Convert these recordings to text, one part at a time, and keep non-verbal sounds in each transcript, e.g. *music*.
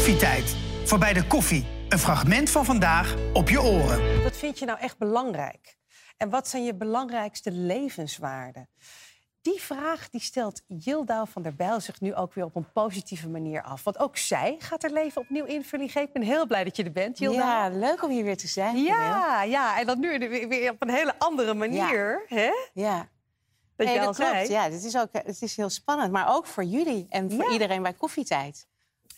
Koffietijd. Voorbij de koffie. Een fragment van vandaag op je oren. Wat vind je nou echt belangrijk? En wat zijn je belangrijkste levenswaarden? Die vraag die stelt Jildau van der Bijl zich nu ook weer op een positieve manier af. Want ook zij gaat haar leven opnieuw invulling geven. Ik ben heel blij dat je er bent, Jildau. Ja, leuk om hier weer te zijn. Ja, ja, en dat nu weer op een hele andere manier. Ja. Hè? ja. Dat Nee, al dat klopt. zei. Ja, het is, ook, het is heel spannend. Maar ook voor jullie en voor Ja. iedereen bij koffietijd.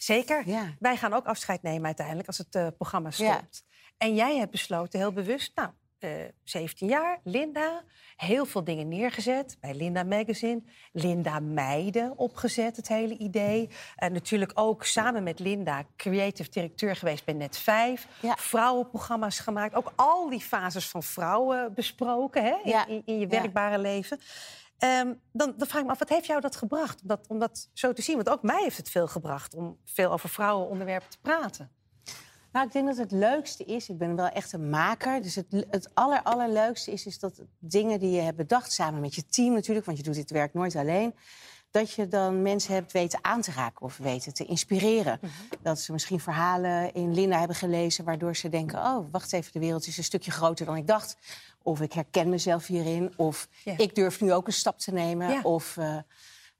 Zeker. Ja. Wij gaan ook afscheid nemen uiteindelijk als het eh, programma Ja. stopt. En jij hebt besloten, heel bewust, nou, eh, 17 jaar, Linda, heel veel dingen neergezet bij Linda Magazine. Linda Meiden opgezet, het hele idee. En natuurlijk ook samen met Linda creative directeur geweest bij Net5. Ja. Vrouwenprogramma's gemaakt. Ook al die fases van vrouwen besproken hè, in, in, in je werkbare leven. Ehm, dan, dan vraag ik me af, wat heeft jou dat gebracht om dat, zo te zien? Want ook mij heeft het veel gebracht om veel over vrouwenonderwerpen te praten. Nou, ik denk dat het leukste is, ik ben wel echt een maker. Dus het, het aller, allerleukste is, is dat dingen die je hebt bedacht, samen met je team natuurlijk, want je doet dit werk nooit alleen. Dat je dan mensen hebt weten aan te raken of weten te inspireren. Mhm. Dat ze misschien verhalen in Linda hebben gelezen, waardoor ze denken: oh, wacht even, de wereld is een stukje groter dan ik dacht. Of ik herken mezelf hierin. Of Ja. ik durf nu ook een stap te nemen. Ja. Of eh,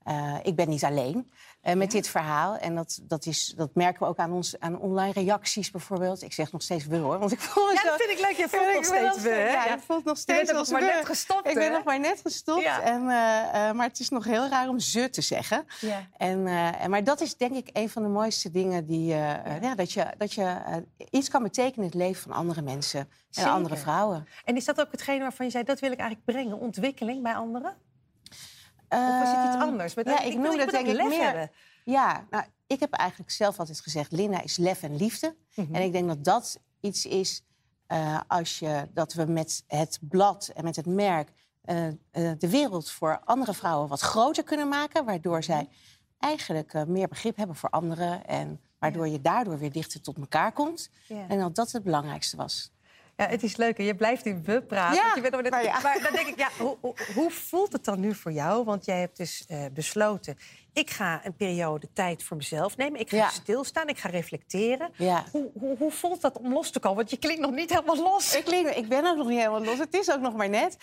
eh, ik ben niet alleen eh, met dit verhaal. En dat, dat, is, dat merken we ook aan, ons, aan online reacties bijvoorbeeld. Ik zeg nog steeds we hoor, want ik voel Ja, dat vind ik leuk. Je voelt nog steeds we? Ja, Ja. ik voel het nog Je steeds bent nog maar net gestopt, Ik ben nog maar net gestopt. Ja. En, eh, maar het is nog heel raar om ze te zeggen. Ja. En, en, maar dat is denk ik een van de mooiste dingen die... ja, dat je, dat je iets kan betekenen in het leven van andere mensen. En Zeker. andere vrouwen. En is dat ook hetgene waarvan je zei, dat wil ik eigenlijk brengen? Ontwikkeling bij anderen? Of was het iets Ehm, anders? Met- ja, ik ik noem dat denk ik lef meer... hebben. Ja, nou, ik heb eigenlijk zelf altijd gezegd... Linda is lef en liefde. Mhm. En ik denk dat dat iets is... eh, als je, dat we met het blad en met het merk... eh, eh, de wereld voor andere vrouwen wat groter kunnen maken... waardoor zij eigenlijk meer begrip hebben voor anderen... en waardoor je daardoor weer dichter tot elkaar komt. Ja. En dat dat het belangrijkste was. Ja, het is leuk. hè. Je blijft in we praten. Ja, je bent nog net- maar ja. maar dan denk ik, ja, hoe, hoe, hoe voelt het dan nu voor jou? Want jij hebt dus eh, besloten, ik ga een periode tijd voor mezelf nemen. Ik ga Ja. stilstaan, ik ga reflecteren. Hoe, hoe, hoe voelt dat om los te komen? Want je klinkt nog niet helemaal los. Ik, klink- ik ben ook nog niet helemaal los. Het is ook nog maar net.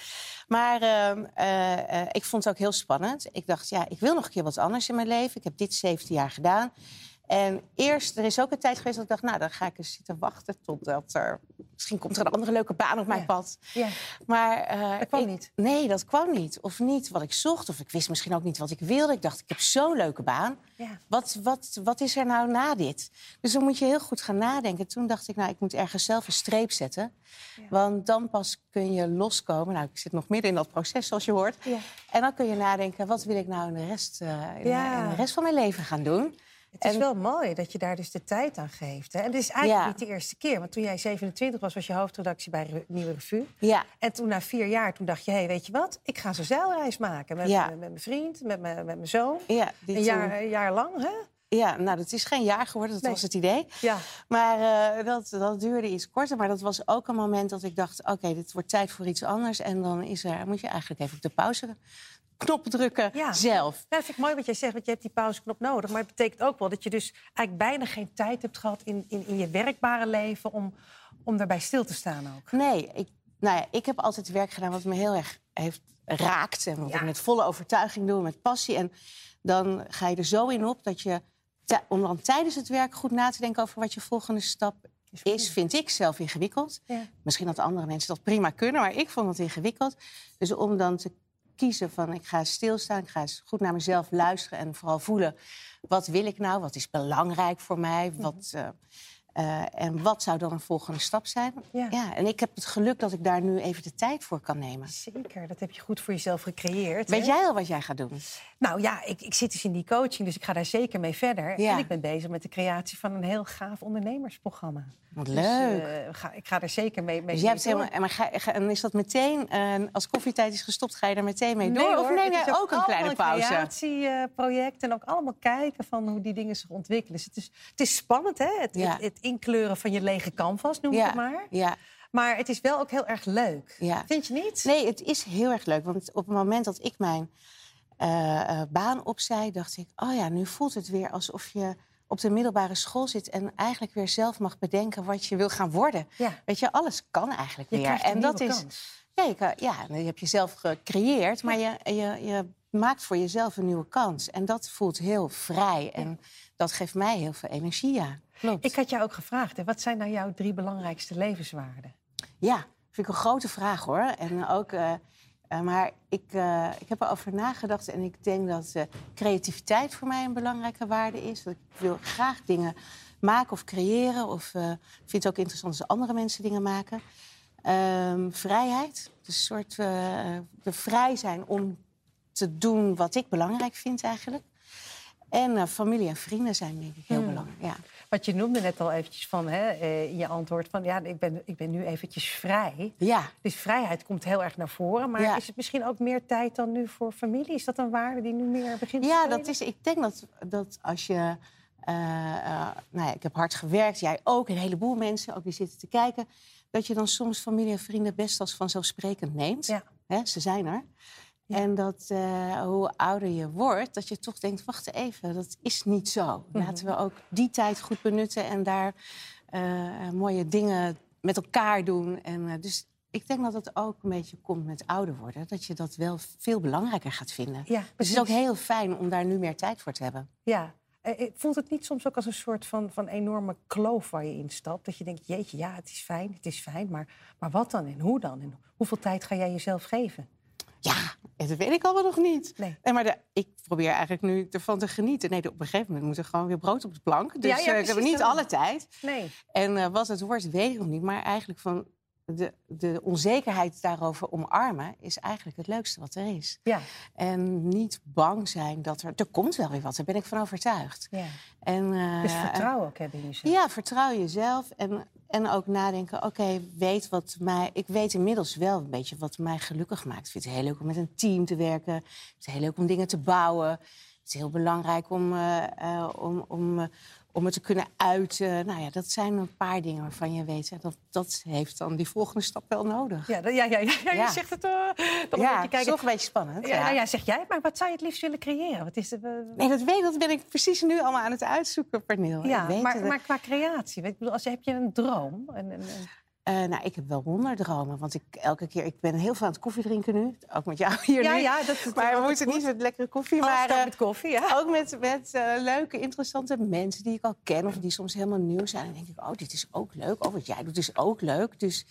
Maar ehm, eh, eh, ik vond het ook heel spannend. Ik dacht, ja, ik wil nog een keer wat anders in mijn leven. Ik heb dit 17 jaar gedaan. En eerst, er is ook een tijd geweest dat ik dacht... nou, dan ga ik eens zitten wachten totdat er... misschien komt er een andere leuke baan op mijn Ja. pad. Ja. Maar, eh, Dat kwam ik- niet? Nee, dat kwam niet. Of niet wat ik zocht. Of ik wist misschien ook niet wat ik wilde. Ik dacht, ik heb zo'n leuke baan. Ja. Wat, wat, wat is er nou na dit? Dus dan moet je heel goed gaan nadenken. Toen dacht ik, nou, ik moet ergens zelf een streep zetten. Want dan pas kun je loskomen. Nou, ik zit nog midden in dat proces, zoals je hoort. Ja. En dan kun je nadenken, wat wil ik nou in de rest, eh, in de rest van mijn leven gaan doen? Het is En- wel mooi dat je daar dus de tijd aan geeft. Hè? En het is eigenlijk Ja. niet de eerste keer. Want toen jij 27 was, was je hoofdredactie bij Re- Nieuwe Revue. Ja, En toen na vier jaar, toen dacht je, hé, weet je wat? Ik ga zo'n zeilreis maken met, Ja. met, mijn vriend, met mijn, met mijn zoon. ja, Een toen- jaar, een jaar lang, hè? ja, nou, dat is geen jaar geworden, dat Nee. was het idee. Ja. Maar eh, dat, dat duurde iets korter. Maar dat was ook een moment dat ik dacht... oké, dit wordt tijd voor iets anders. En dan is er, moet je eigenlijk even op de pauzeknop drukken Ja. zelf. Nou, dat vind ik mooi wat jij zegt, want je hebt die pauzeknop nodig. Maar het betekent ook wel dat je dus eigenlijk bijna geen tijd hebt gehad... in, in, in je werkbare leven om, om daarbij stil te staan ook. Nee, ik, nou ja, ik heb altijd werk gedaan wat me heel erg heeft raakt. En wat Ja. ik met volle overtuiging doe, met passie. En dan ga je er zo in op dat je... om dan tijdens het werk goed na te denken over wat je volgende stap is, vind ik zelf ingewikkeld. Ja. Misschien dat andere mensen dat prima kunnen, maar ik vond het ingewikkeld. Dus om dan te kiezen van ik ga stilstaan, ik ga eens goed naar mezelf luisteren en vooral voelen wat wil ik nou, wat is belangrijk voor mij, wat, eh, eh, en wat zou dan een volgende stap zijn. Ja. en ik heb het geluk dat ik daar nu even de tijd voor kan nemen. Zeker, dat heb je goed voor jezelf gecreëerd. Weet hè? jij al wat jij gaat doen? Nou ja, ik, ik zit dus in die coaching, dus ik ga daar zeker mee verder. Ja. En ik ben bezig met de creatie van een heel gaaf ondernemersprogramma. Wat Dus, leuk. eh, ga, ik ga er zeker mee, mee dus jij hebt door. helemaal, en maar ga, ga- en is dat meteen, eh, als koffietijd is gestopt, ga je er meteen mee Nee, door? of hoor, neem het jij ook een kleine pauze? creatieproject en ook allemaal kijken van hoe die dingen zich ontwikkelen. Dus het is, het is spannend, hè? Het, Ja. het, het inkleuren van je lege canvas, noem ik ja, het maar. ja. Maar het is wel ook heel erg leuk. Ja. Vind je niet? Nee, het is heel erg leuk. Want op het moment dat ik mijn eh, eh, baan opzij, dacht ik... oh ja, nu voelt het weer alsof je op de middelbare school zit en eigenlijk weer zelf mag bedenken wat je wil gaan worden. Ja. Weet je, alles kan eigenlijk Je weer. krijgt een en dat is. kans. Ja, je, kan, ja, je hebt jezelf gecreëerd, maar je, je, je maakt voor jezelf een nieuwe kans. En dat voelt heel vrij. En dat geeft mij heel veel energie, ja. Klopt. Ik had jou ook gevraagd, hè, wat zijn nou jouw drie belangrijkste levenswaarden? Ja, vind ik een grote vraag hoor. En ook, eh, eh, maar ik, eh, ik heb erover nagedacht en ik denk dat creativiteit voor mij een belangrijke waarde is. Dat ik wil graag dingen maken of creëren. Of vind het ook interessant als andere mensen dingen maken. Ehm, vrijheid. Dus een soort de vrij zijn om te doen wat ik belangrijk vind eigenlijk. En eh, familie en vrienden zijn denk ik heel Hmm. belangrijk. Ja. Want je noemde net al eventjes van, hè, eh, in je antwoord van... ja, ik ben, ik ben nu eventjes vrij. ja, Dus vrijheid komt heel erg naar voren. Maar Ja. is het misschien ook meer tijd dan nu voor familie? Is dat een waarde die nu meer begint te Ja, spelen? dat is, ik denk dat, dat als je. eh, nou ja, ik heb hard gewerkt, jij ook, een heleboel mensen, ook die zitten te kijken. Dat je dan soms familie en vrienden best als vanzelfsprekend neemt. Ja. Hè, ze zijn er. Ja. En dat eh, hoe ouder je wordt, dat je toch denkt: wacht even, dat is niet zo. Mhm. Laten we ook die tijd goed benutten en daar eh, mooie dingen met elkaar doen. En, eh, dus ik denk dat het ook een beetje komt met ouder worden. Dat je dat wel veel belangrijker gaat vinden. Ja, Dus het is ook heel fijn om daar nu meer tijd voor te hebben. Ja. Eh, eh, Voelt het niet soms ook als een soort van, van enorme kloof waar je instapt? Dat je denkt, jeetje, ja, het is fijn, het is fijn. Maar, maar wat dan en hoe dan? En hoeveel tijd ga jij jezelf geven? Ja, dat weet ik allemaal nog niet. Nee. Nee, maar de, ik probeer eigenlijk nu ervan te genieten. Nee, op een gegeven moment moet er gewoon weer brood op de plank. Dus Ja, ja, eh, ik heb precies, niet alle tijd. Nee. En eh, wat het wordt, weet ik nog niet. Maar eigenlijk van de, de onzekerheid daarover omarmen... is eigenlijk het leukste wat er is. Ja. En niet bang zijn dat er... Er komt wel weer wat, daar ben ik van overtuigd. ja. En, eh, Dus vertrouwen ook hebben in jezelf. Ja, vertrouw jezelf en, en ook nadenken. Oké, weet wat mij. Ik weet inmiddels wel een beetje wat mij gelukkig maakt. Ik vind het heel leuk om met een team te werken. Het heel leuk om dingen te bouwen. Het is heel belangrijk om, eh, eh, om, om, eh, om het te kunnen uiten. Nou ja, dat zijn een paar dingen waarvan je weet. hè, Dat, dat heeft dan die volgende stap wel nodig. Ja, ja, ja, ja, ja, Ja. je zegt het uh, dan ja, een beetje kijken. toch een beetje spannend. Ja, ja. nou ja, zeg jij, maar wat zou je het liefst willen creëren? Wat is de, eh, Nee, dat weet ik. Dat ben ik precies nu allemaal aan het uitzoeken, Pernil. ja, weet maar, maar qua creatie, weet, ik bedoel, als je, heb je een droom? En, en, en- Eh, nou, ik heb wel wonderdromen. Want ik elke keer, ik ben heel veel aan het koffie drinken nu. Ook met jou *laughs* hier ja, nu. ja, dat is Maar we moeten niet met lekkere koffie. Alles Maar eh, met koffie, ja. ook met, met eh, leuke, interessante mensen die ik al ken. Of die soms helemaal nieuw zijn. En dan denk ik, oh, dit is ook leuk. Oh, wat jij doet is ook leuk. Dus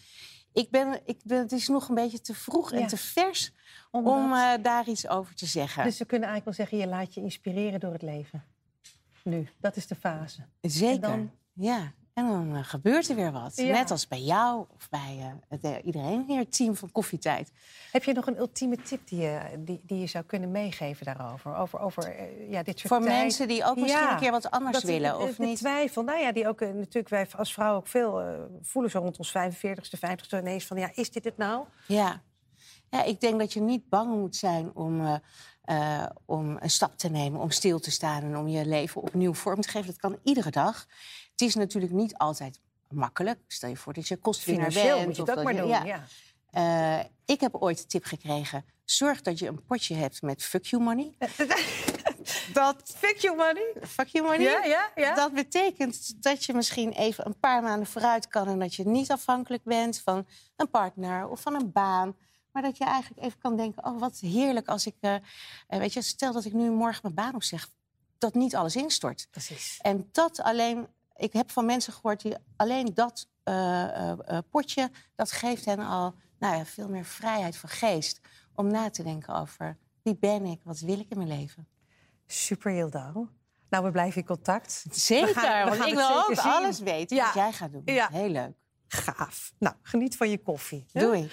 ik ben, ik ben, het is nog een beetje te vroeg Ja. en te vers Om om daar iets over te zeggen. Dus we kunnen eigenlijk wel zeggen, je laat je inspireren door het leven. Nu, dat is de fase. Zeker. en dan- Ja. En dan eh, gebeurt er weer wat. Ja. Net als bij jou of bij eh, het, eh, iedereen hier, het team van Koffietijd. Heb je nog een ultieme tip die je, die, die je zou kunnen meegeven daarover? Over, over ja, dit soort Voor tijd? mensen die ook misschien Ja, een keer wat anders willen. Of de niet. twijfel, nou ja, die ook natuurlijk wij als vrouw ook veel voelen zo rond ons 45ste, 50ste ineens van ja, is dit het nou? Ja. ja, ik denk dat je niet bang moet zijn om, eh, om een stap te nemen, om stil te staan en om je leven opnieuw vorm te geven. Dat kan iedere dag. Het is natuurlijk niet altijd makkelijk. Stel je voor dat je kostwinnaar Financieel bent. moet je dat maar je- doen. ja. Ja. Eh, ik heb ooit de tip gekregen: zorg dat je een potje hebt met fuck you money. *laughs* Dat Fuck you money. fuck you money. Ja, ja, ja. Dat betekent dat je misschien even een paar maanden vooruit kan en dat je niet afhankelijk bent van een partner of van een baan. Maar dat je eigenlijk even kan denken: oh, wat heerlijk als ik. eh, eh, weet je, stel dat ik nu morgen mijn baan opzeg, dat niet alles instort. Precies. En dat alleen. Ik heb van mensen gehoord die alleen dat eh, potje, dat geeft hen al nou ja, veel meer vrijheid van geest. Om na te denken over wie ben ik, wat wil ik in mijn leven. Super Hildo. Nou, we blijven in contact. Zeker, We gaan- we want gaan ik wil ook zien. alles weten Ja. wat jij gaat doen. Ja. Heel leuk. Gaaf. Nou, geniet van je koffie. Doei.